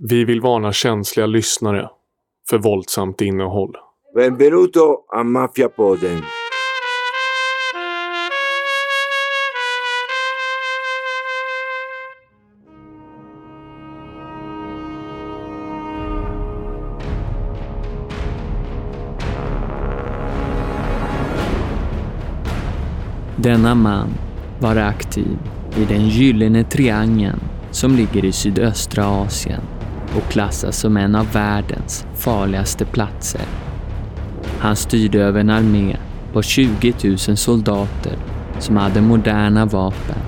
Vi vill varna känsliga lyssnare för våldsamt innehåll. Benvenuto a Mafia-podden. Denna man var aktiv i den gyllene triangeln som ligger i sydöstra Asien och klassas som en av världens farligaste platser. Han styrde över en armé på 20 000 soldater som hade moderna vapen.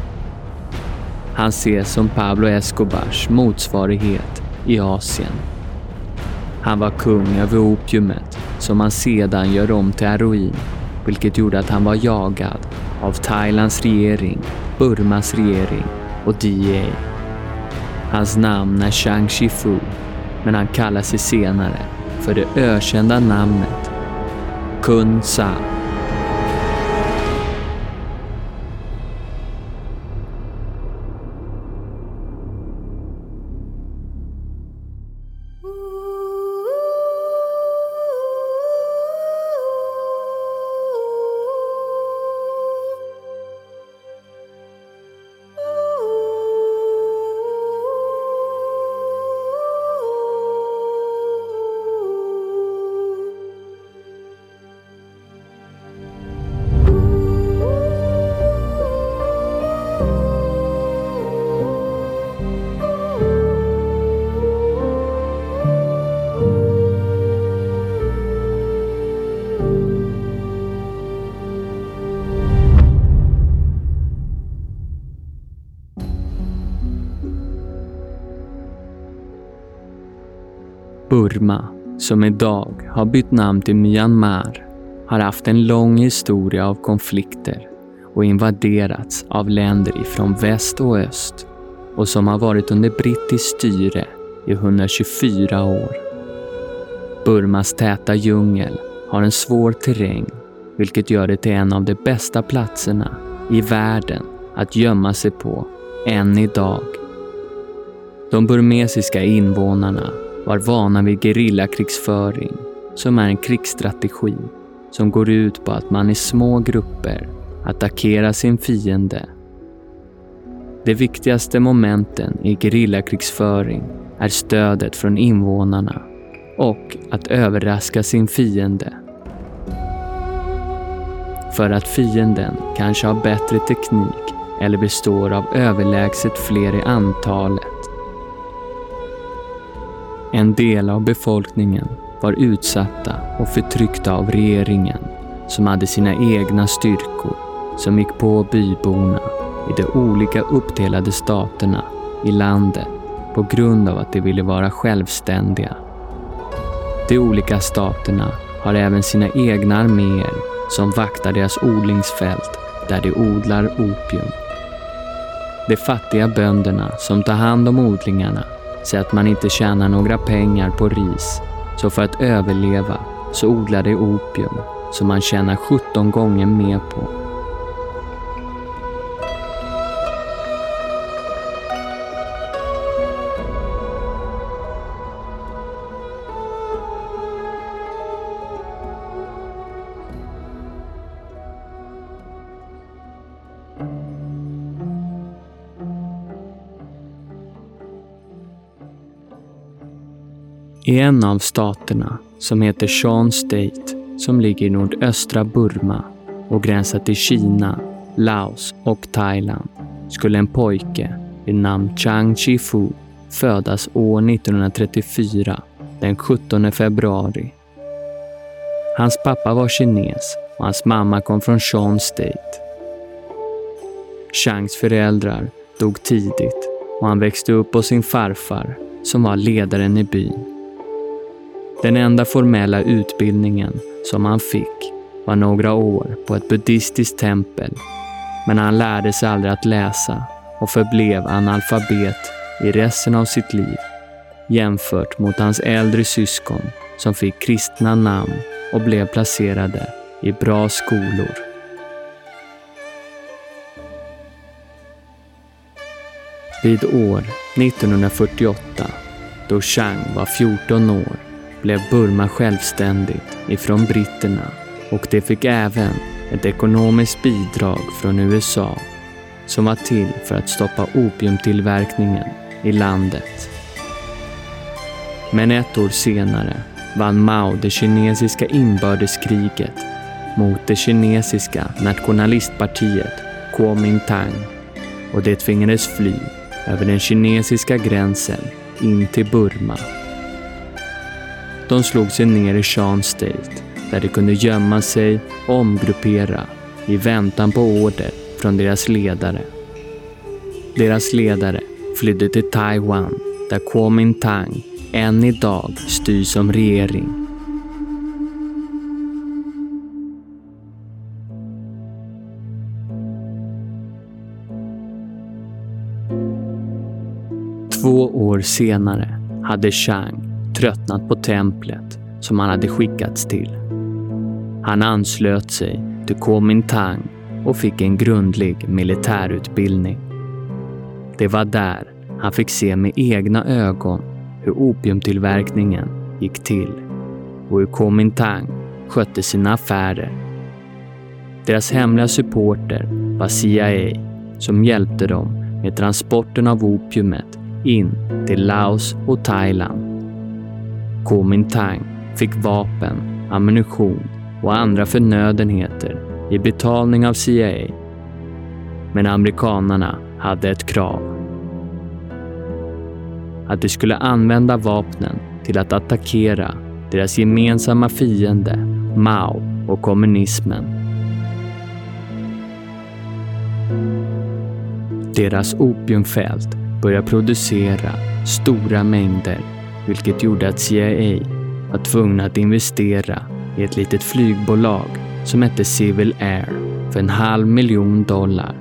Han ses som Pablo Escobars motsvarighet i Asien. Han var kung över opiumet som han sedan gör om till heroin, vilket gjorde att han var jagad av Thailands regering, Burmas regering och DEA. Hans namn är Chang Shifu, men han kallar sig senare för det ökända namnet Kun Sa. Burma, som idag har bytt namn till Myanmar, har haft en lång historia av konflikter och invaderats av länder ifrån väst och öst och som har varit under brittiskt styre i 124 år. Burmas täta djungel har en svår terräng vilket gör det till en av de bästa platserna i världen att gömma sig på än idag. De burmesiska invånarna var vana vid gerillakrigsföring som är en krigsstrategi som går ut på att man i små grupper attackerar sin fiende. De viktigaste momenten i gerillakrigsföring är stödet från invånarna och att överraska sin fiende. För att fienden kanske har bättre teknik eller består av överlägset fler i antalet en del av befolkningen var utsatta och förtryckta av regeringen som hade sina egna styrkor som gick på byborna i de olika uppdelade staterna i landet på grund av att de ville vara självständiga. De olika staterna har även sina egna arméer som vaktar deras odlingsfält där de odlar opium. De fattiga bönderna som tar hand om odlingarna Säg att man inte tjänar några pengar på ris, så för att överleva så odlar de opium som man tjänar 17 gånger mer på. I en av staterna, som heter Shan State, som ligger i nordöstra Burma och gränsar till Kina, Laos och Thailand, skulle en pojke vid namn Chang Chi-Fu födas år 1934, den 17 februari. Hans pappa var kines och hans mamma kom från Shan State. Changs föräldrar dog tidigt och han växte upp hos sin farfar som var ledaren i byn. Den enda formella utbildningen som han fick var några år på ett buddhistiskt tempel. Men han lärde sig aldrig att läsa och förblev analfabet i resten av sitt liv jämfört mot hans äldre syskon som fick kristna namn och blev placerade i bra skolor. Vid år 1948 då Chang var 14 år blev Burma självständigt ifrån britterna och det fick även ett ekonomiskt bidrag från USA som var till för att stoppa opiumtillverkningen i landet. Men ett år senare vann Mao det kinesiska inbördeskriget mot det kinesiska nationalistpartiet Kuomintang och det tvingades fly över den kinesiska gränsen in till Burma. De slog sig ner i Shan State där de kunde gömma sig och omgruppera i väntan på order från deras ledare. Deras ledare flydde till Taiwan där Kuomintang än idag styrs som regering. Två år senare hade Chang tröttnat på templet som han hade skickats till. Han anslöt sig till Kuomintang och fick en grundlig militärutbildning. Det var där han fick se med egna ögon hur opiumtillverkningen gick till och hur Kuomintang skötte sina affärer. Deras hemliga supporter var CIA som hjälpte dem med transporten av opiumet in till Laos och Thailand. Kuomintang fick vapen, ammunition och andra förnödenheter i betalning av CIA. Men amerikanarna hade ett krav. Att de skulle använda vapnen till att attackera deras gemensamma fiende Mao och kommunismen. Deras opiumfält började producera stora mängder vilket gjorde att CIA var tvungna att investera i ett litet flygbolag som hette Civil Air för en halv miljon dollar.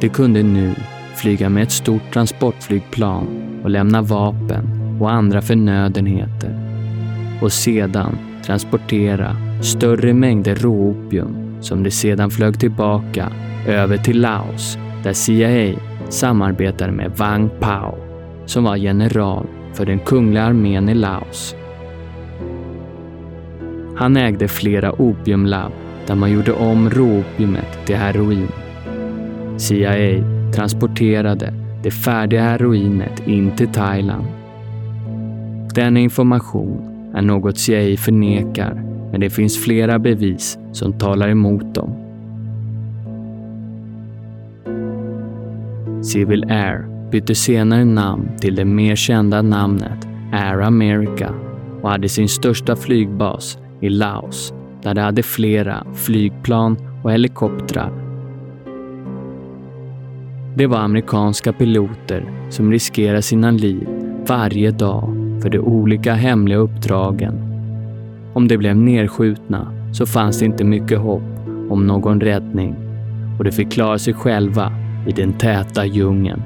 De kunde nu flyga med ett stort transportflygplan och lämna vapen och andra förnödenheter och sedan transportera större mängder råopium som de sedan flög tillbaka över till Laos där CIA samarbetade med Wang Pao som var general för den kungliga armén i Laos. Han ägde flera opiumlabb där man gjorde om råopiumet till heroin. CIA transporterade det färdiga heroinet in till Thailand. Denna information är något CIA förnekar, men det finns flera bevis som talar emot dem. Civil Air bytte senare namn till det mer kända namnet Air America och hade sin största flygbas i Laos där de hade flera flygplan och helikoptrar. Det var amerikanska piloter som riskerade sina liv varje dag för de olika hemliga uppdragen. Om de blev nedskjutna så fanns det inte mycket hopp om någon räddning och de fick klara sig själva i den täta djungeln.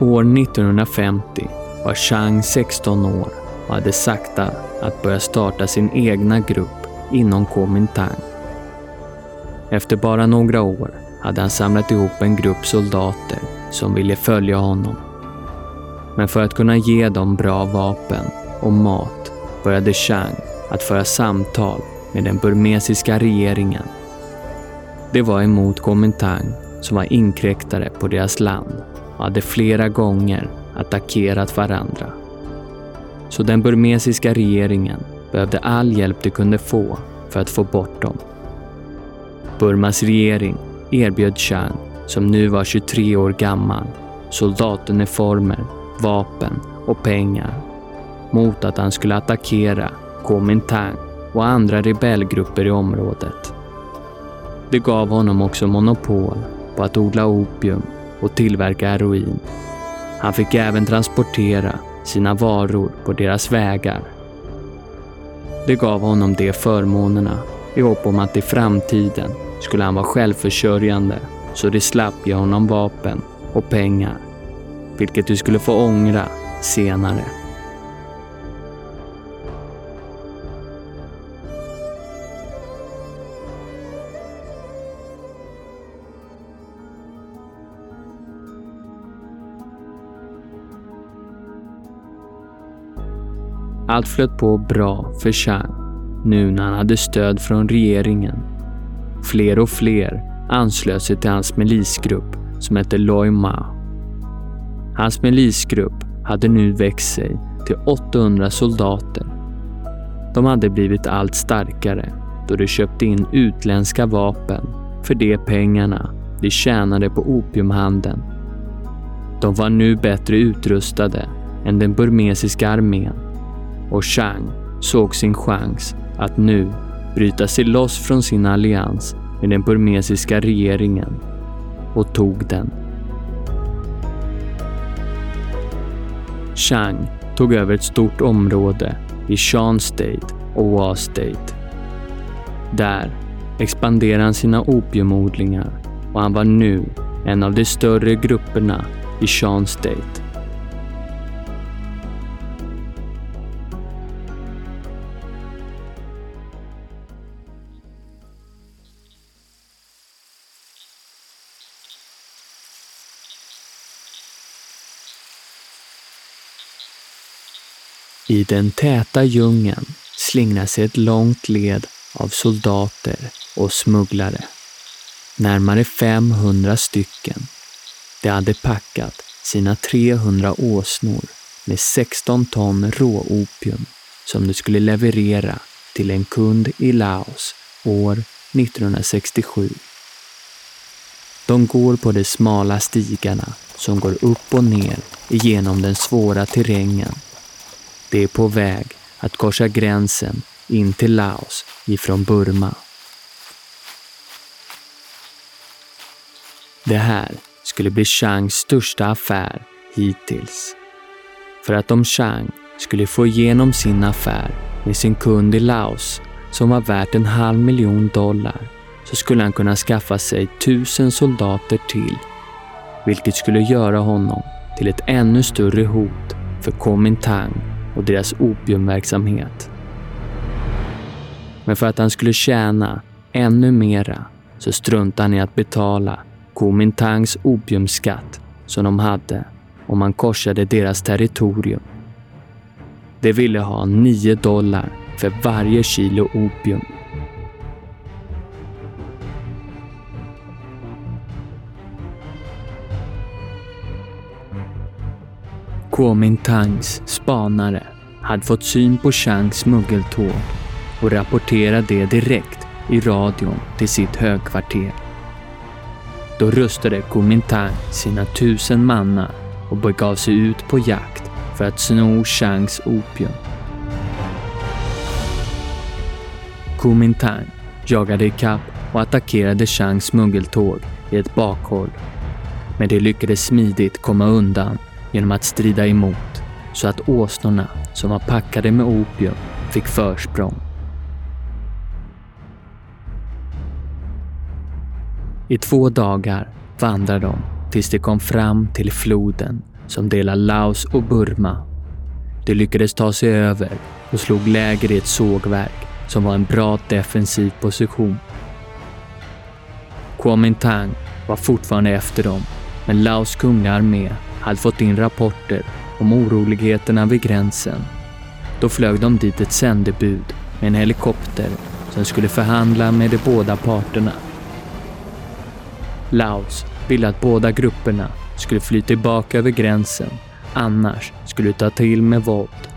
År 1950 var Chang 16 år och hade sakta att börja starta sin egna grupp inom Kuomintang. Efter bara några år hade han samlat ihop en grupp soldater som ville följa honom. Men för att kunna ge dem bra vapen och mat började Chang att föra samtal med den burmesiska regeringen. Det var emot Kuomintang som var inkräktare på deras land och hade flera gånger attackerat varandra. Så den burmesiska regeringen behövde all hjälp de kunde få för att få bort dem. Burmas regering erbjöd Chang, som nu var 23 år gammal, soldatuniformer, vapen och pengar mot att han skulle attackera Kuomintang och andra rebellgrupper i området. Det gav honom också monopol på att odla opium och tillverka heroin. Han fick även transportera sina varor på deras vägar. Det gav honom de förmånerna i hopp om att i framtiden skulle han vara självförsörjande så de slapp ge honom vapen och pengar, vilket du skulle få ångra senare. Allt flöt på bra för Chang nu när han hade stöd från regeringen. Fler och fler anslöt sig till hans milisgrupp som hette Loi Ma. Hans milisgrupp hade nu växt sig till 800 soldater. De hade blivit allt starkare då de köpte in utländska vapen för de pengarna de tjänade på opiumhandeln. De var nu bättre utrustade än den burmesiska armén och Chang såg sin chans att nu bryta sig loss från sin allians med den burmesiska regeringen och tog den. Chang tog över ett stort område i Shan State och Wa State. Där expanderade han sina opiumodlingar och han var nu en av de större grupperna i Shan State. I den täta djungeln slingrar sig ett långt led av soldater och smugglare. Närmare 500 stycken. De hade packat sina 300 åsnor med 16 ton råopium som de skulle leverera till en kund i Laos år 1967. De går på de smala stigarna som går upp och ner genom den svåra terrängen det är på väg att korsa gränsen in till Laos ifrån Burma. Det här skulle bli Changs största affär hittills. För att om Chang skulle få igenom sin affär med sin kund i Laos som var värt en halv miljon dollar så skulle han kunna skaffa sig tusen soldater till, vilket skulle göra honom till ett ännu större hot för Kuomintang och deras opiumverksamhet. Men för att han skulle tjäna ännu mera så struntade han i att betala Kuomintangs opiumskatt som de hade om han korsade deras territorium. De ville ha 9 dollar för varje kilo opium. Kuomintangs spanare hade fått syn på Changs smuggeltåg och rapporterade det direkt i radion till sitt högkvarter. Då rustade Kuomintang sina tusen mannar och begav sig ut på jakt för att sno Changs opium. Kuomintang jagade ikapp och attackerade Changs smuggeltåg i ett bakhåll. Men de lyckades smidigt komma undan genom att strida emot så att åsnorna som var packade med opium fick försprång. I två dagar vandrade de tills de kom fram till floden som delar Laos och Burma. De lyckades ta sig över och slog läger i ett sågverk som var en bra defensiv position. Kuomintang var fortfarande efter dem, men Laos kungaarmé hade fått in rapporter om oroligheterna vid gränsen. Då flög de dit ett sändebud med en helikopter som skulle förhandla med de båda parterna. Laos ville att båda grupperna skulle fly tillbaka över gränsen, annars skulle ta till med våld.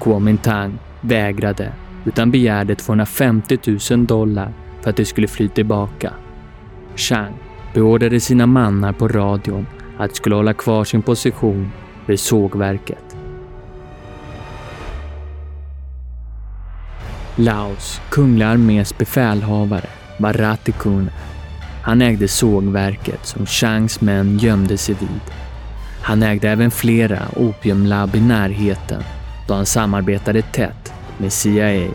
Kuomintang vägrade utan begärde 250 000 dollar för att de skulle fly tillbaka. Chang beordrade sina mannar på radion att de skulle hålla kvar sin position vid sågverket. Laos kungliga armés befälhavare var Ratikun. Han ägde sågverket som Changs män gömde sig vid. Han ägde även flera opiumlabb i närheten då han samarbetade tätt med CIA.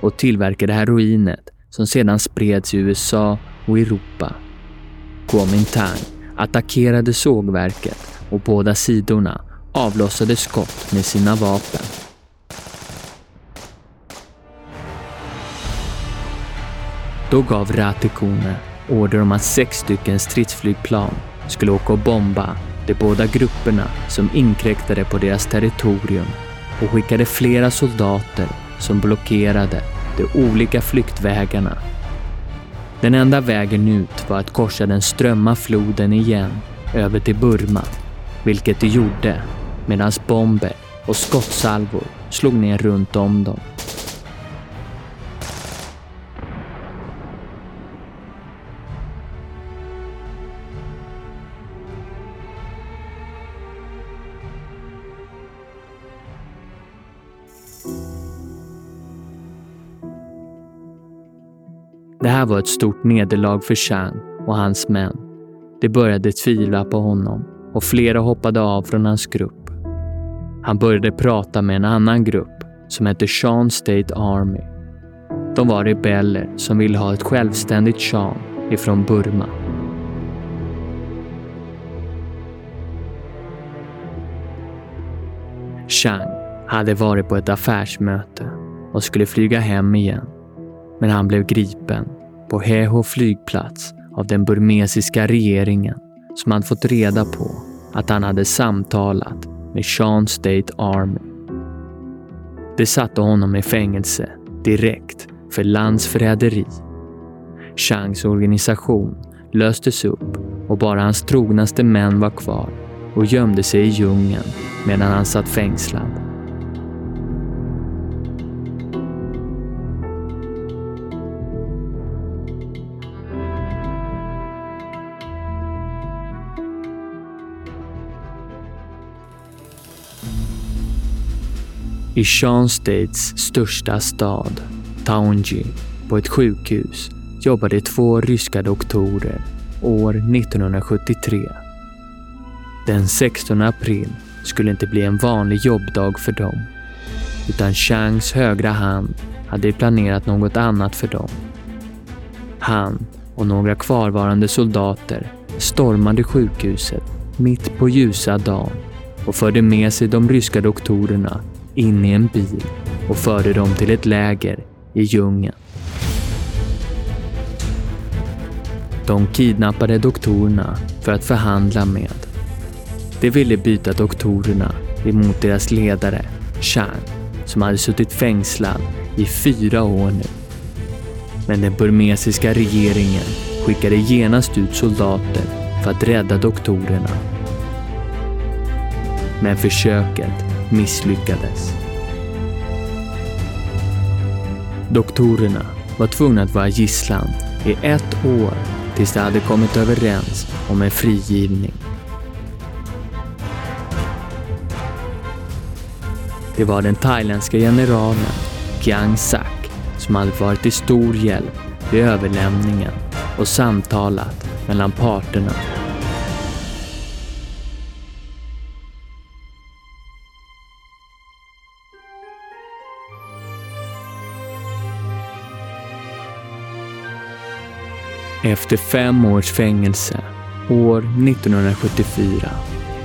och tillverkade heroinet som sedan spreds i USA och Europa. Kuomintang attackerade sågverket och båda sidorna avlossade skott med sina vapen. Då gav Ratikone order om att sex stycken stridsflygplan skulle åka och bomba de båda grupperna som inkräktade på deras territorium och skickade flera soldater som blockerade de olika flyktvägarna. Den enda vägen ut var att korsa den strömma floden igen över till Burma, vilket de gjorde medan bomber och skottsalvor slog ner runt om dem. Det här var ett stort nederlag för Chang och hans män. De började tvivla på honom och flera hoppade av från hans grupp. Han började prata med en annan grupp som hette Shan State Army. De var rebeller som ville ha ett självständigt Shan ifrån Burma. Chang hade varit på ett affärsmöte och skulle flyga hem igen men han blev gripen på Heho flygplats av den burmesiska regeringen som hade fått reda på att han hade samtalat med Sean State Army. Det satte honom i fängelse direkt för landsförräderi. Changs organisation löstes upp och bara hans trognaste män var kvar och gömde sig i djungeln medan han satt fängslad. I Shan States största stad, Taunji, på ett sjukhus jobbade två ryska doktorer år 1973. Den 16 april skulle inte bli en vanlig jobbdag för dem, utan Changs högra hand hade planerat något annat för dem. Han och några kvarvarande soldater stormade sjukhuset mitt på ljusa dagen och förde med sig de ryska doktorerna in i en bil och förde dem till ett läger i djungeln. De kidnappade doktorerna för att förhandla med. De ville byta doktorerna emot deras ledare, Chang, som hade suttit fängslad i fyra år nu. Men den burmesiska regeringen skickade genast ut soldater för att rädda doktorerna. Men försöket misslyckades. Doktorerna var tvungna att vara gisslan i ett år tills de hade kommit överens om en frigivning. Det var den thailändska generalen Kiang Sak som hade varit till stor hjälp vid överlämningen och samtalat mellan parterna Efter fem års fängelse, år 1974,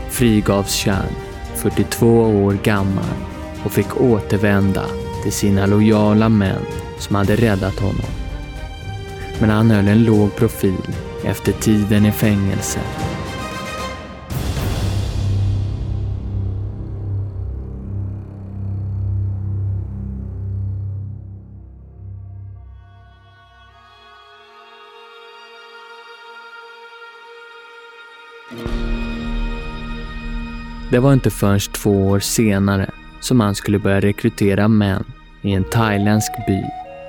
frigavs Chan, 42 år gammal, och fick återvända till sina lojala män som hade räddat honom. Men han höll en låg profil efter tiden i fängelse Det var inte förrän två år senare som han skulle börja rekrytera män i en thailändsk by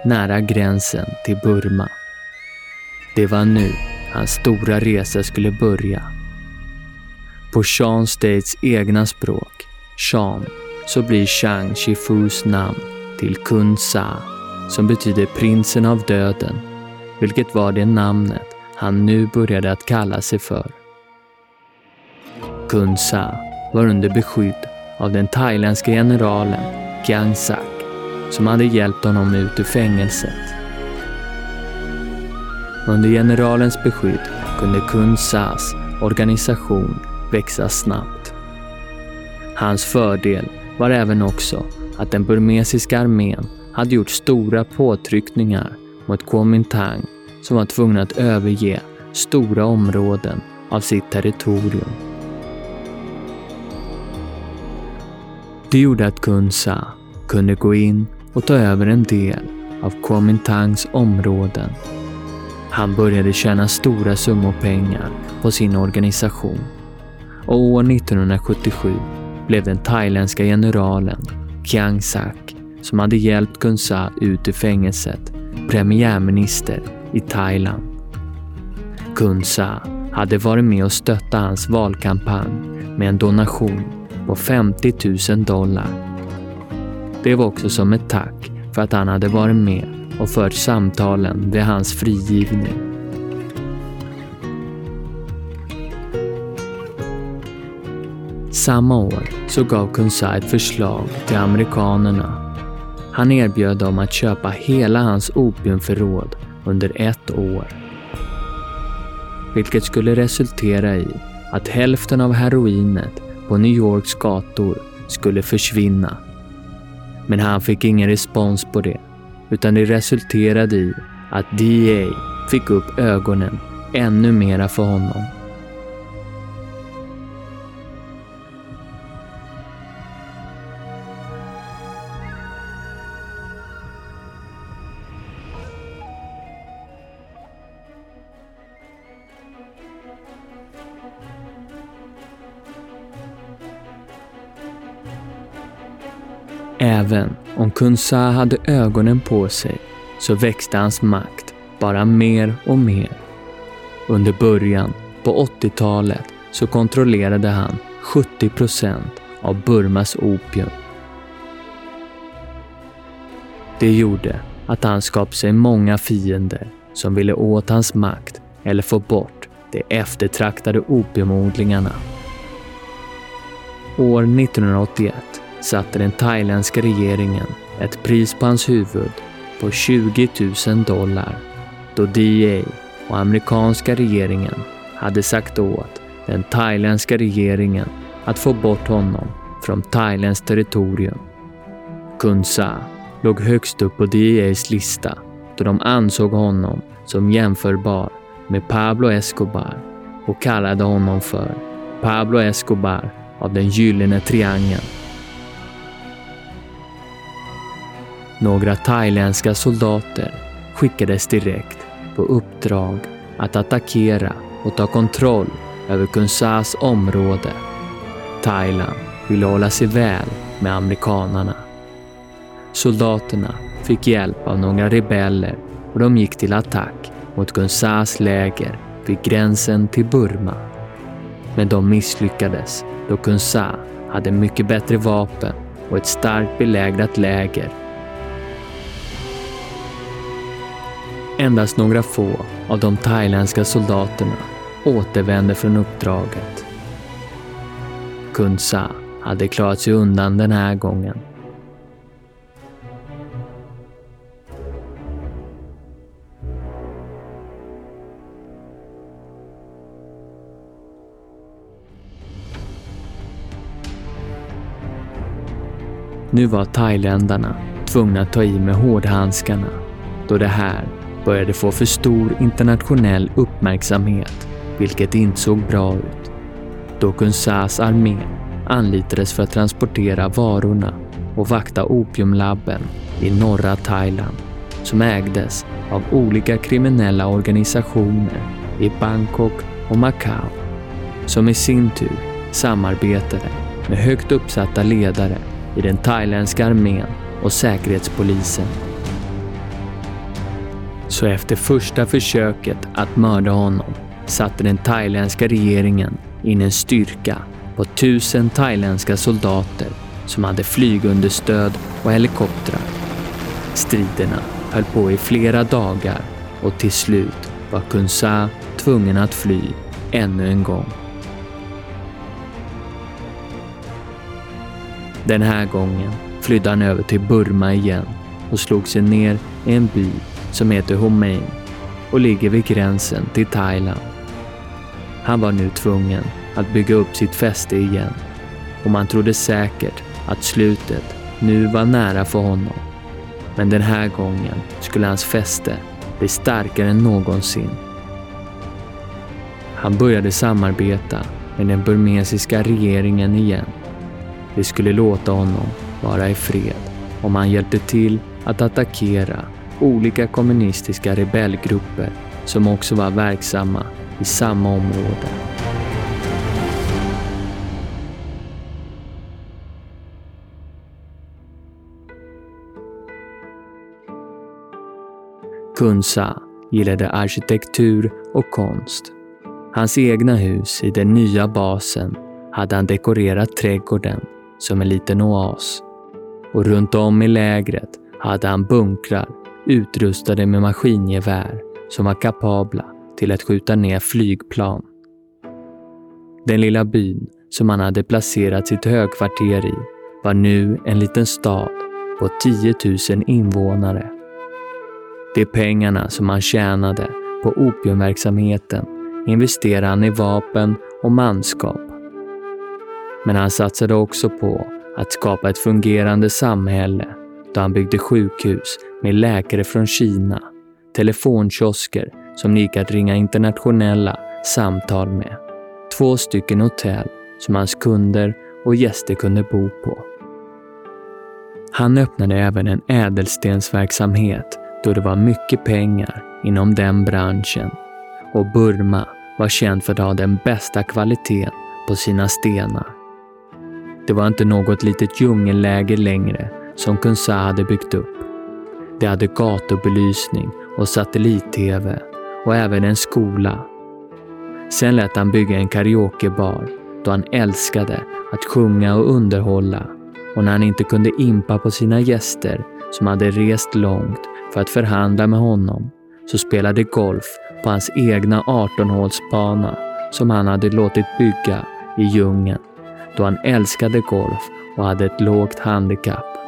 nära gränsen till Burma. Det var nu hans stora resa skulle börja. På Sean States egna språk, Sean, så blir Chang Shifus namn till Kun Sa, som betyder prinsen av döden, vilket var det namnet han nu började att kalla sig för. Kun Sa var under beskydd av den thailändska generalen Kiang Sak som hade hjälpt honom ut ur fängelset. Under generalens beskydd kunde Kun Sas organisation växa snabbt. Hans fördel var även också att den burmesiska armén hade gjort stora påtryckningar mot Kuomintang som var tvungna att överge stora områden av sitt territorium. Det gjorde att Kun Sa kunde gå in och ta över en del av Kuomintangs områden. Han började tjäna stora summor pengar på sin organisation och år 1977 blev den thailändska generalen Chiang Sak, som hade hjälpt Kun Sa ut ur fängelset, premiärminister i Thailand. Kun Sa hade varit med och stöttat hans valkampanj med en donation på 50 000 dollar. Det var också som ett tack för att han hade varit med och fört samtalen vid hans frigivning. Samma år så gav Kunsai ett förslag till amerikanerna. Han erbjöd dem att köpa hela hans opiumförråd under ett år. Vilket skulle resultera i att hälften av heroinet på New Yorks gator skulle försvinna. Men han fick ingen respons på det, utan det resulterade i att DA fick upp ögonen ännu mera för honom. Även om Kun Sa hade ögonen på sig så växte hans makt bara mer och mer. Under början på 80-talet så kontrollerade han 70 procent av Burmas opium. Det gjorde att han skapade sig många fiender som ville åt hans makt eller få bort de eftertraktade opiumodlingarna. År 1981 satte den thailändska regeringen ett pris på hans huvud på 20 000 dollar då DA och amerikanska regeringen hade sagt åt den thailändska regeringen att få bort honom från Thailands territorium. Kun Sa låg högst upp på D.E.A.s lista då de ansåg honom som jämförbar med Pablo Escobar och kallade honom för Pablo Escobar av den gyllene triangeln. Några thailändska soldater skickades direkt på uppdrag att attackera och ta kontroll över Kunsas område. Thailand ville hålla sig väl med amerikanarna. Soldaterna fick hjälp av några rebeller och de gick till attack mot Kunsas läger vid gränsen till Burma. Men de misslyckades då Kunsa hade mycket bättre vapen och ett starkt belägrat läger Endast några få av de thailändska soldaterna återvände från uppdraget. Kun Sa hade klarat sig undan den här gången. Nu var thailändarna tvungna att ta i med hårdhandskarna då det här började få för stor internationell uppmärksamhet, vilket inte såg bra ut. Dokun Sas armé anlitades för att transportera varorna och vakta opiumlabben i norra Thailand som ägdes av olika kriminella organisationer i Bangkok och Macao som i sin tur samarbetade med högt uppsatta ledare i den thailändska armén och säkerhetspolisen så efter första försöket att mörda honom satte den thailändska regeringen in en styrka på tusen thailändska soldater som hade flygunderstöd och helikoptrar. Striderna höll på i flera dagar och till slut var Kun Sa tvungen att fly ännu en gång. Den här gången flydde han över till Burma igen och slog sig ner i en by som heter Homein och ligger vid gränsen till Thailand. Han var nu tvungen att bygga upp sitt fäste igen och man trodde säkert att slutet nu var nära för honom. Men den här gången skulle hans fäste bli starkare än någonsin. Han började samarbeta med den burmesiska regeringen igen. Det skulle låta honom vara i fred om han hjälpte till att attackera olika kommunistiska rebellgrupper som också var verksamma i samma område. Kunsa gillade arkitektur och konst. Hans egna hus i den nya basen hade han dekorerat trädgården som en liten oas. Och runt om i lägret hade han bunkrar utrustade med maskingevär som var kapabla till att skjuta ner flygplan. Den lilla byn som han hade placerat sitt högkvarter i var nu en liten stad på 10 000 invånare. De pengarna som han tjänade på opiumverksamheten investerade han i vapen och manskap. Men han satsade också på att skapa ett fungerande samhälle då han byggde sjukhus med läkare från Kina, telefonkiosker som gick att ringa internationella samtal med, två stycken hotell som hans kunder och gäster kunde bo på. Han öppnade även en ädelstensverksamhet då det var mycket pengar inom den branschen och Burma var känd för att ha den bästa kvaliteten på sina stenar. Det var inte något litet djungelläger längre som Kunsa hade byggt upp. Det hade gatubelysning och satellit-tv och även en skola. Sen lät han bygga en karaokebar då han älskade att sjunga och underhålla och när han inte kunde impa på sina gäster som hade rest långt för att förhandla med honom så spelade golf på hans egna 18-hålsbana som han hade låtit bygga i djungeln då han älskade golf och hade ett lågt handikapp.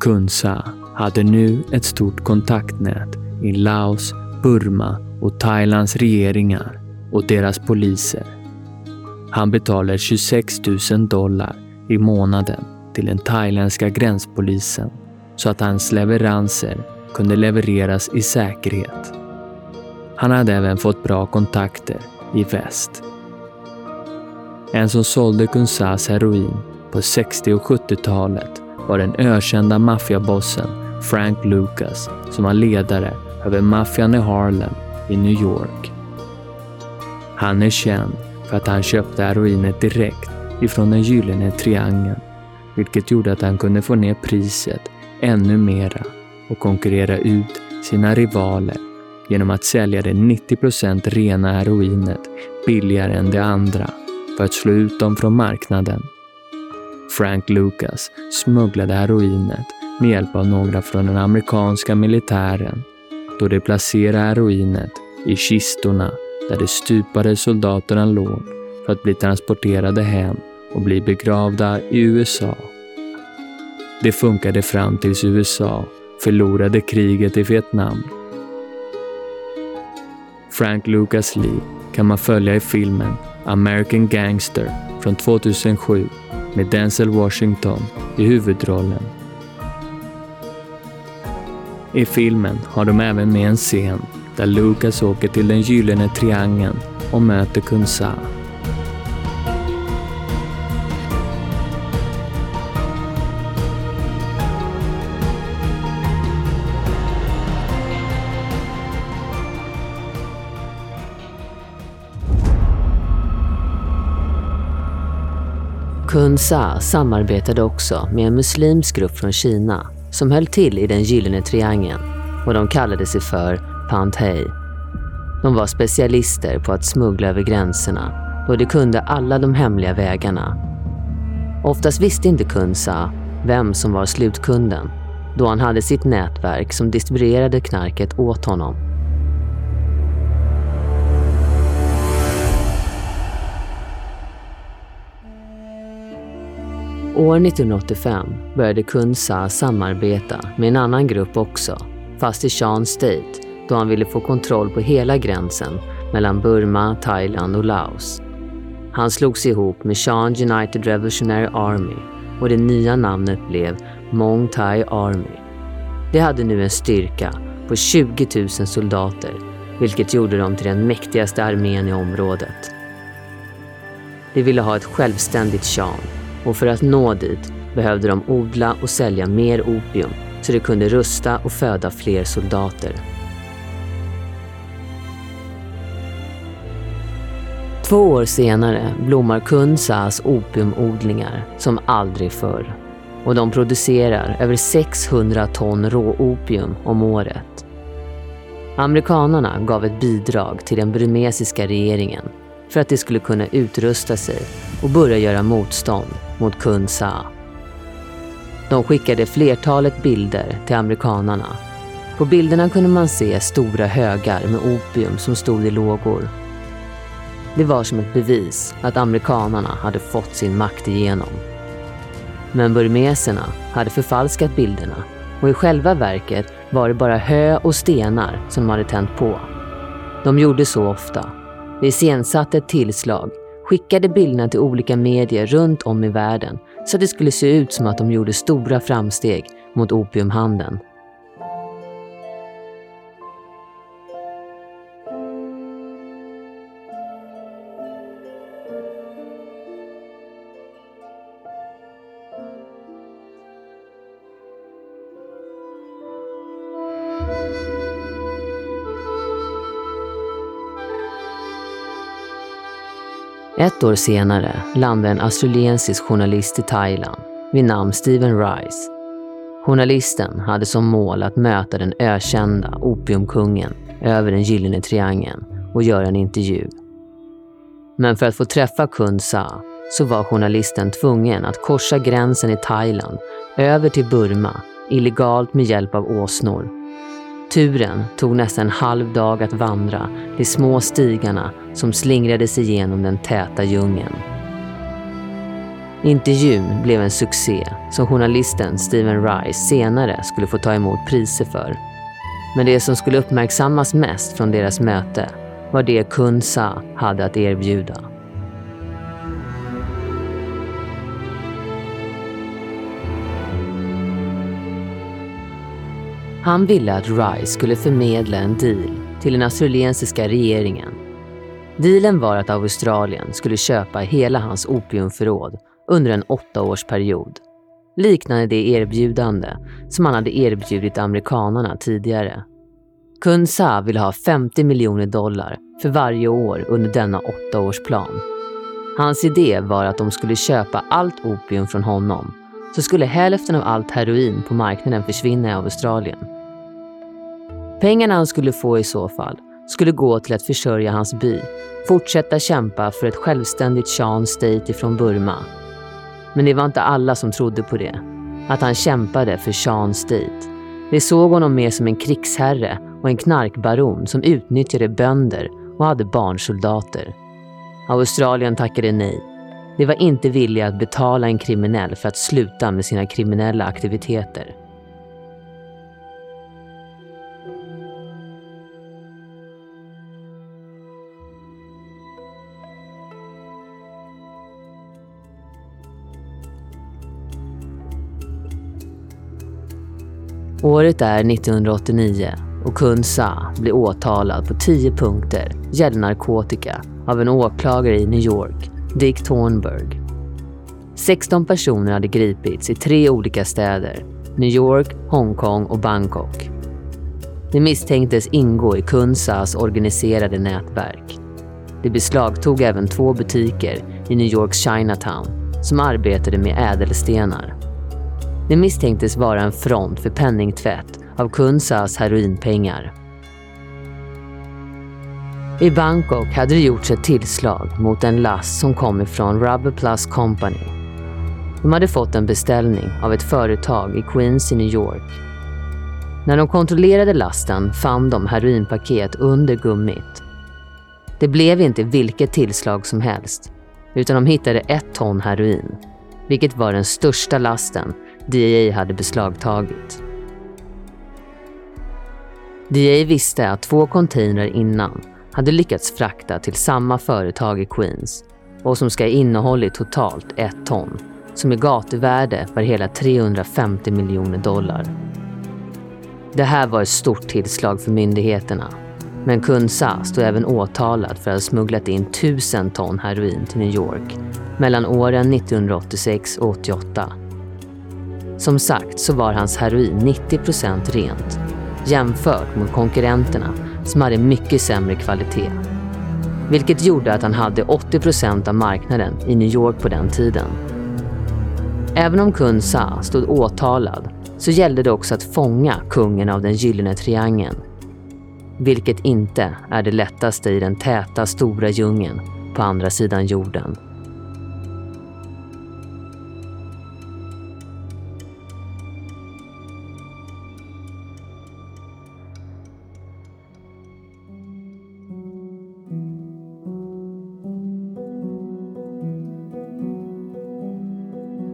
Kunsa hade nu ett stort kontaktnät i Laos, Burma och Thailands regeringar och deras poliser. Han betalade 26 000 dollar i månaden till den thailändska gränspolisen så att hans leveranser kunde levereras i säkerhet. Han hade även fått bra kontakter i väst. En som sålde Kunsas heroin på 60 och 70-talet var den ökända maffiabossen Frank Lucas som var ledare över maffian i Harlem i New York. Han är känd för att han köpte heroinet direkt ifrån den gyllene triangeln, vilket gjorde att han kunde få ner priset ännu mera och konkurrera ut sina rivaler genom att sälja det 90% rena heroinet billigare än det andra för att slå ut dem från marknaden. Frank Lucas smugglade heroinet med hjälp av några från den amerikanska militären då de placerade heroinet i kistorna där de stupade soldaterna låg för att bli transporterade hem och bli begravda i USA. Det funkade fram tills USA förlorade kriget i Vietnam. Frank Lucas liv kan man följa i filmen American Gangster från 2007 med Denzel Washington i huvudrollen. I filmen har de även med en scen där Lucas åker till den gyllene triangeln och möter Kun Sa. Kun Sa samarbetade också med en muslimsk grupp från Kina som höll till i den gyllene triangeln och de kallade sig för Panthei. De var specialister på att smuggla över gränserna och de kunde alla de hemliga vägarna. Oftast visste inte Kun Sa vem som var slutkunden då han hade sitt nätverk som distribuerade knarket åt honom. År 1985 började Kun Sa samarbeta med en annan grupp också, fast i Shan State, då han ville få kontroll på hela gränsen mellan Burma, Thailand och Laos. Han slogs ihop med Shan United Revolutionary Army och det nya namnet blev Mong Thai Army. Det hade nu en styrka på 20 000 soldater, vilket gjorde dem till den mäktigaste armén i området. De ville ha ett självständigt Shan och för att nå dit behövde de odla och sälja mer opium så de kunde rusta och föda fler soldater. Två år senare blommar Kunsas opiumodlingar som aldrig förr och de producerar över 600 ton råopium om året. Amerikanarna gav ett bidrag till den burmesiska regeringen för att de skulle kunna utrusta sig och börja göra motstånd mot Kun Sa. De skickade flertalet bilder till amerikanarna. På bilderna kunde man se stora högar med opium som stod i lågor. Det var som ett bevis att amerikanarna hade fått sin makt igenom. Men burmeserna hade förfalskat bilderna och i själva verket var det bara hö och stenar som de hade tänt på. De gjorde så ofta. De iscensatte ett tillslag, skickade bilderna till olika medier runt om i världen så att det skulle se ut som att de gjorde stora framsteg mot opiumhandeln. Ett år senare landade en australiensisk journalist i Thailand vid namn Stephen Rice. Journalisten hade som mål att möta den ökända opiumkungen över den gyllene triangeln och göra en intervju. Men för att få träffa Kun Sa så var journalisten tvungen att korsa gränsen i Thailand över till Burma illegalt med hjälp av åsnor Turen tog nästan en halv dag att vandra de små stigarna som slingrade sig genom den täta djungeln. Intervjun blev en succé som journalisten Steven Rice senare skulle få ta emot priser för. Men det som skulle uppmärksammas mest från deras möte var det Kun Sa hade att erbjuda. Han ville att Rice skulle förmedla en deal till den australiensiska regeringen. Dealen var att Australien skulle köpa hela hans opiumförråd under en åttaårsperiod. Liknande det erbjudande som han hade erbjudit amerikanarna tidigare. Kun Sa ville ha 50 miljoner dollar för varje år under denna åttaårsplan. Hans idé var att de skulle köpa allt opium från honom så skulle hälften av allt heroin på marknaden försvinna i Australien. Pengarna han skulle få i så fall skulle gå till att försörja hans by, fortsätta kämpa för ett självständigt Shan State ifrån Burma. Men det var inte alla som trodde på det. Att han kämpade för Shan State. De såg honom mer som en krigsherre och en knarkbaron som utnyttjade bönder och hade barnsoldater. Australien tackade nej de var inte villiga att betala en kriminell för att sluta med sina kriminella aktiviteter. Året är 1989 och Kun Sa blir åtalad på 10 punkter gällande narkotika av en åklagare i New York Dick Thornburg. 16 personer hade gripits i tre olika städer, New York, Hongkong och Bangkok. De misstänktes ingå i Kunsas organiserade nätverk. De beslagtog även två butiker i New Yorks Chinatown som arbetade med ädelstenar. Det misstänktes vara en front för penningtvätt av Kunsas heroinpengar. I Bangkok hade det gjorts ett tillslag mot en last som kom ifrån Rubber Plus Company. De hade fått en beställning av ett företag i Queens i New York. När de kontrollerade lasten fann de heroinpaket under gummit. Det blev inte vilket tillslag som helst, utan de hittade ett ton heroin, vilket var den största lasten DEA hade beslagtagit. DEA visste att två containrar innan hade lyckats frakta till samma företag i Queens och som ska innehållit totalt ett ton, som i gatuvärde var hela 350 miljoner dollar. Det här var ett stort tillslag för myndigheterna. Men Kunsa stod även åtalad för att ha smugglat in tusen ton heroin till New York mellan åren 1986 och 88. Som sagt så var hans heroin 90 procent rent jämfört med konkurrenterna som hade mycket sämre kvalitet. Vilket gjorde att han hade 80% av marknaden i New York på den tiden. Även om Kun Sa stod åtalad så gällde det också att fånga kungen av den gyllene triangeln. Vilket inte är det lättaste i den täta stora djungeln på andra sidan jorden.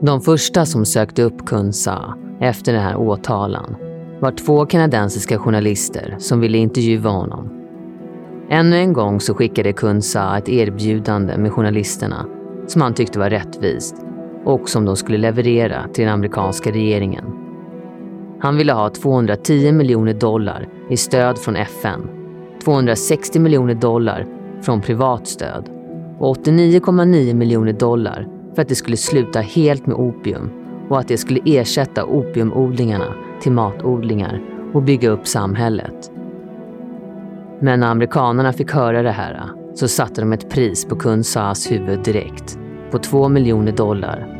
De första som sökte upp Kunsa efter den här åtalan var två kanadensiska journalister som ville intervjua honom. Ännu en gång så skickade Kunsa ett erbjudande med journalisterna som han tyckte var rättvist och som de skulle leverera till den amerikanska regeringen. Han ville ha 210 miljoner dollar i stöd från FN, 260 miljoner dollar från privat stöd och 89,9 miljoner dollar för att det skulle sluta helt med opium och att det skulle ersätta opiumodlingarna till matodlingar och bygga upp samhället. Men när amerikanerna fick höra det här så satte de ett pris på kung Saas huvud direkt, på två miljoner dollar.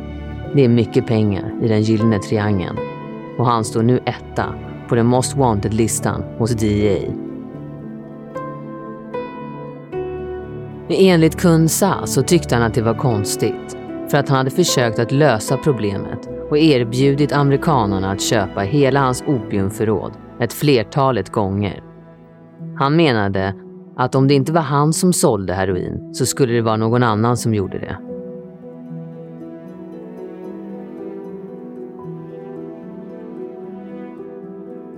Det är mycket pengar i den gyllene triangeln och han står nu etta på den Most Wanted-listan hos DEA. Enligt Kun Sa så tyckte han att det var konstigt för att han hade försökt att lösa problemet och erbjudit amerikanerna att köpa hela hans opiumförråd ett flertalet gånger. Han menade att om det inte var han som sålde heroin så skulle det vara någon annan som gjorde det.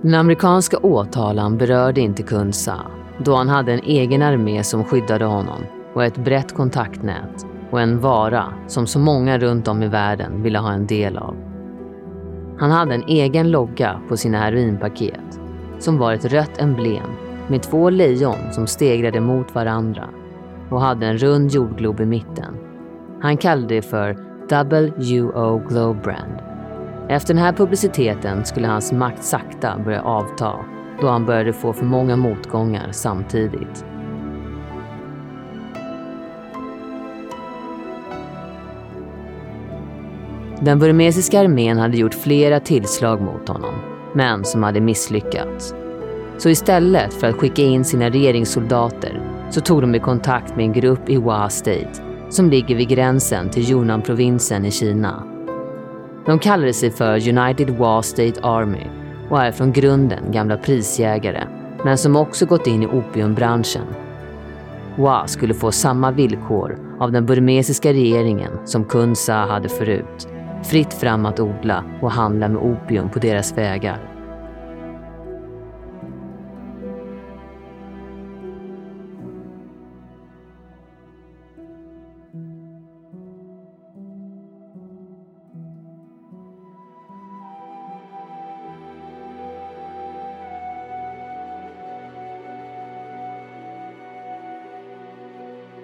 Den amerikanska åtalan berörde inte Kunsa då han hade en egen armé som skyddade honom och ett brett kontaktnät och en vara som så många runt om i världen ville ha en del av. Han hade en egen logga på sina heroinpaket som var ett rött emblem med två lejon som stegrade mot varandra och hade en rund jordglob i mitten. Han kallade det för WO Globe Brand. Efter den här publiciteten skulle hans makt sakta börja avta då han började få för många motgångar samtidigt. Den burmesiska armén hade gjort flera tillslag mot honom, men som hade misslyckats. Så istället för att skicka in sina regeringssoldater så tog de i kontakt med en grupp i Hua State som ligger vid gränsen till Yunnan-provinsen i Kina. De kallade sig för United Hua State Army och är från grunden gamla prisjägare, men som också gått in i opiumbranschen. Hua skulle få samma villkor av den burmesiska regeringen som Kun Sa hade förut. Fritt fram att odla och handla med opium på deras vägar.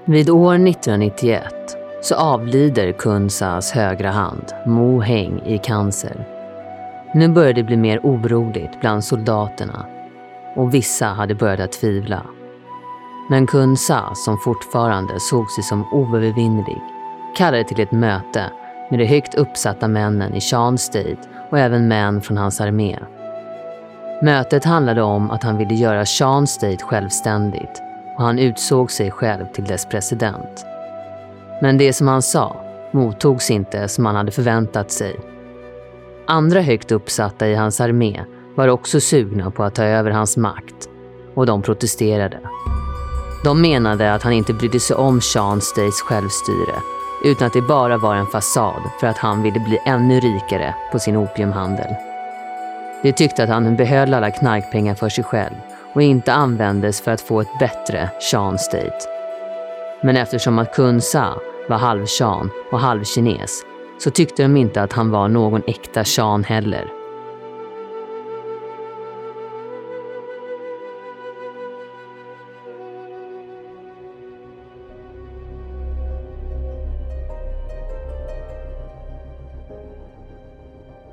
Vid år 1991 så avlider Kunsas högra hand, Mo Heng, i cancer. Nu började det bli mer oroligt bland soldaterna och vissa hade börjat tvivla. Men Kunsa, som fortfarande såg sig som oövervinnerlig, kallade till ett möte med de högt uppsatta männen i Shan State och även män från hans armé. Mötet handlade om att han ville göra Shan State självständigt och han utsåg sig själv till dess president. Men det som han sa mottogs inte som han hade förväntat sig. Andra högt uppsatta i hans armé var också sugna på att ta över hans makt och de protesterade. De menade att han inte brydde sig om Sean Stays självstyre utan att det bara var en fasad för att han ville bli ännu rikare på sin opiumhandel. De tyckte att han behöll alla knarkpengar för sig själv och inte användes för att få ett bättre Sean State. Men eftersom att Kun Sa var halvshan och halvkines så tyckte de inte att han var någon äkta Shan heller.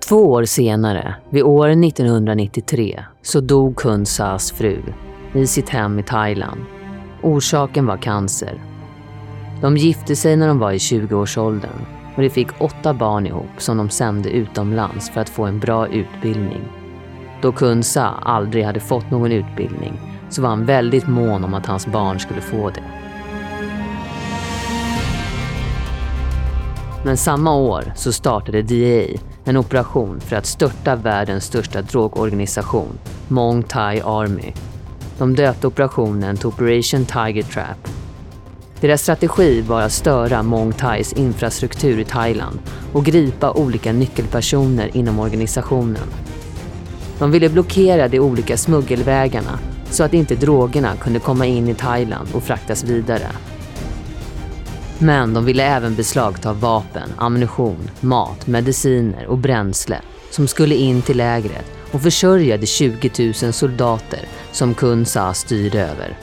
Två år senare, vid år 1993, så dog Kun Sas fru i sitt hem i Thailand. Orsaken var cancer. De gifte sig när de var i 20-årsåldern och de fick åtta barn ihop som de sände utomlands för att få en bra utbildning. Då Kunsa aldrig hade fått någon utbildning så var han väldigt mån om att hans barn skulle få det. Men samma år så startade DA en operation för att störta världens största drogorganisation, Mong Thai Army. De döpte operationen till Operation Tiger Trap. Deras strategi var att störa Mong Thais infrastruktur i Thailand och gripa olika nyckelpersoner inom organisationen. De ville blockera de olika smuggelvägarna så att inte drogerna kunde komma in i Thailand och fraktas vidare. Men de ville även beslagta vapen, ammunition, mat, mediciner och bränsle som skulle in till lägret och försörja de 20 000 soldater som Kun Sa styrde över.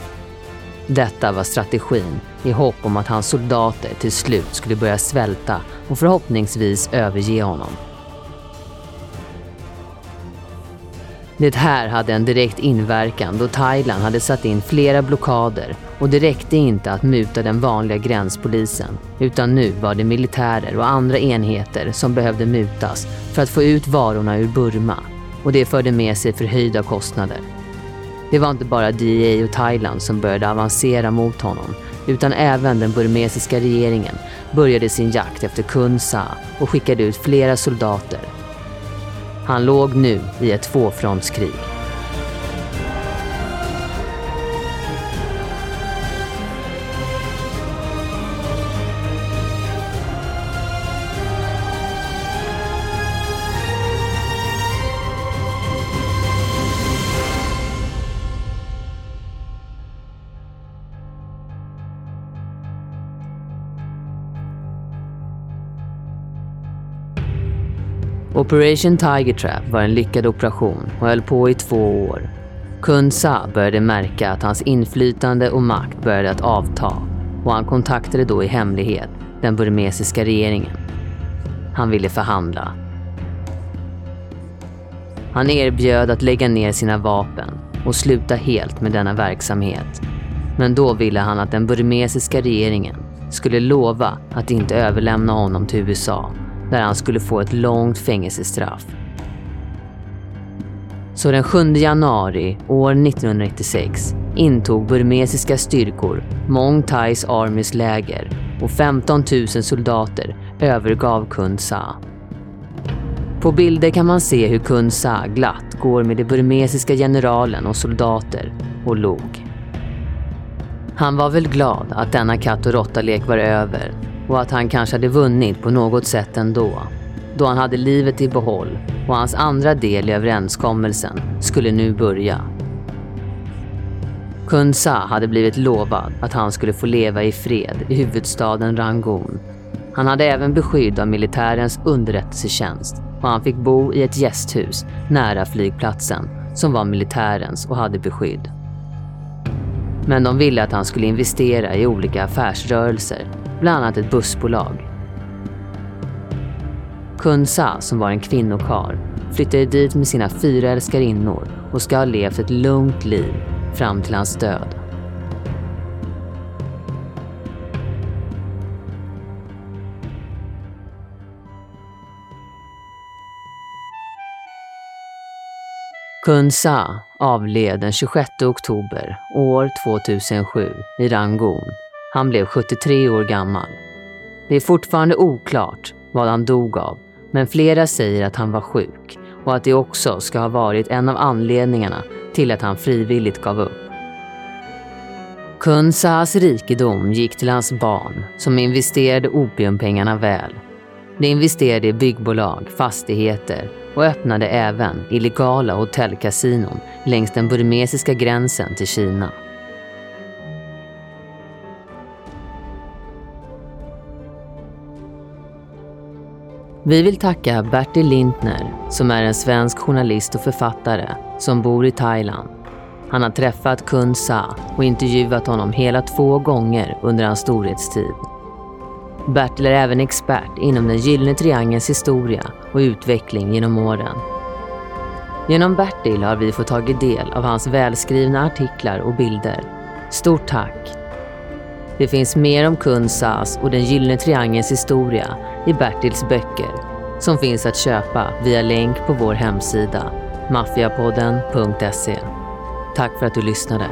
Detta var strategin i hopp om att hans soldater till slut skulle börja svälta och förhoppningsvis överge honom. Det här hade en direkt inverkan då Thailand hade satt in flera blockader och det räckte inte att muta den vanliga gränspolisen utan nu var det militärer och andra enheter som behövde mutas för att få ut varorna ur Burma och det förde med sig förhöjda kostnader. Det var inte bara DEA och Thailand som började avancera mot honom utan även den burmesiska regeringen började sin jakt efter Kun Sa och skickade ut flera soldater han låg nu i ett tvåfrontskrig. Operation Tiger Trap var en lyckad operation och höll på i två år. Kun Sa började märka att hans inflytande och makt började att avta och han kontaktade då i hemlighet den burmesiska regeringen. Han ville förhandla. Han erbjöd att lägga ner sina vapen och sluta helt med denna verksamhet. Men då ville han att den burmesiska regeringen skulle lova att inte överlämna honom till USA där han skulle få ett långt fängelsestraff. Så den 7 januari år 1996 intog burmesiska styrkor Mong Thais Armys läger och 15 000 soldater övergav Kun Sa. På bilder kan man se hur Kun Sa glatt går med den burmesiska generalen och soldater och log. Han var väl glad att denna katt och råttalek var över och att han kanske hade vunnit på något sätt ändå. Då han hade livet i behåll och hans andra del i överenskommelsen skulle nu börja. Kun Sa hade blivit lovad att han skulle få leva i fred i huvudstaden Rangoon. Han hade även beskydd av militärens underrättelsetjänst och han fick bo i ett gästhus nära flygplatsen som var militärens och hade beskydd. Men de ville att han skulle investera i olika affärsrörelser bland annat ett bussbolag. Kun Sa, som var en kvinnokar, flyttade dit med sina fyra älskarinnor och ska ha levt ett lugnt liv fram till hans död. Kun Sa avled den 26 oktober år 2007 i Rangoon han blev 73 år gammal. Det är fortfarande oklart vad han dog av, men flera säger att han var sjuk och att det också ska ha varit en av anledningarna till att han frivilligt gav upp. Kun Sahas rikedom gick till hans barn som investerade opiumpengarna väl. De investerade i byggbolag, fastigheter och öppnade även illegala hotellkasinon längs den burmesiska gränsen till Kina. Vi vill tacka Bertil Lintner som är en svensk journalist och författare som bor i Thailand. Han har träffat Kun Sa och intervjuat honom hela två gånger under hans storhetstid. Bertil är även expert inom den gyllene triangelns historia och utveckling genom åren. Genom Bertil har vi fått tagit del av hans välskrivna artiklar och bilder. Stort tack! Det finns mer om Kunsas och den gyllene triangelns historia i Bertils böcker som finns att köpa via länk på vår hemsida maffiapodden.se. Tack för att du lyssnade.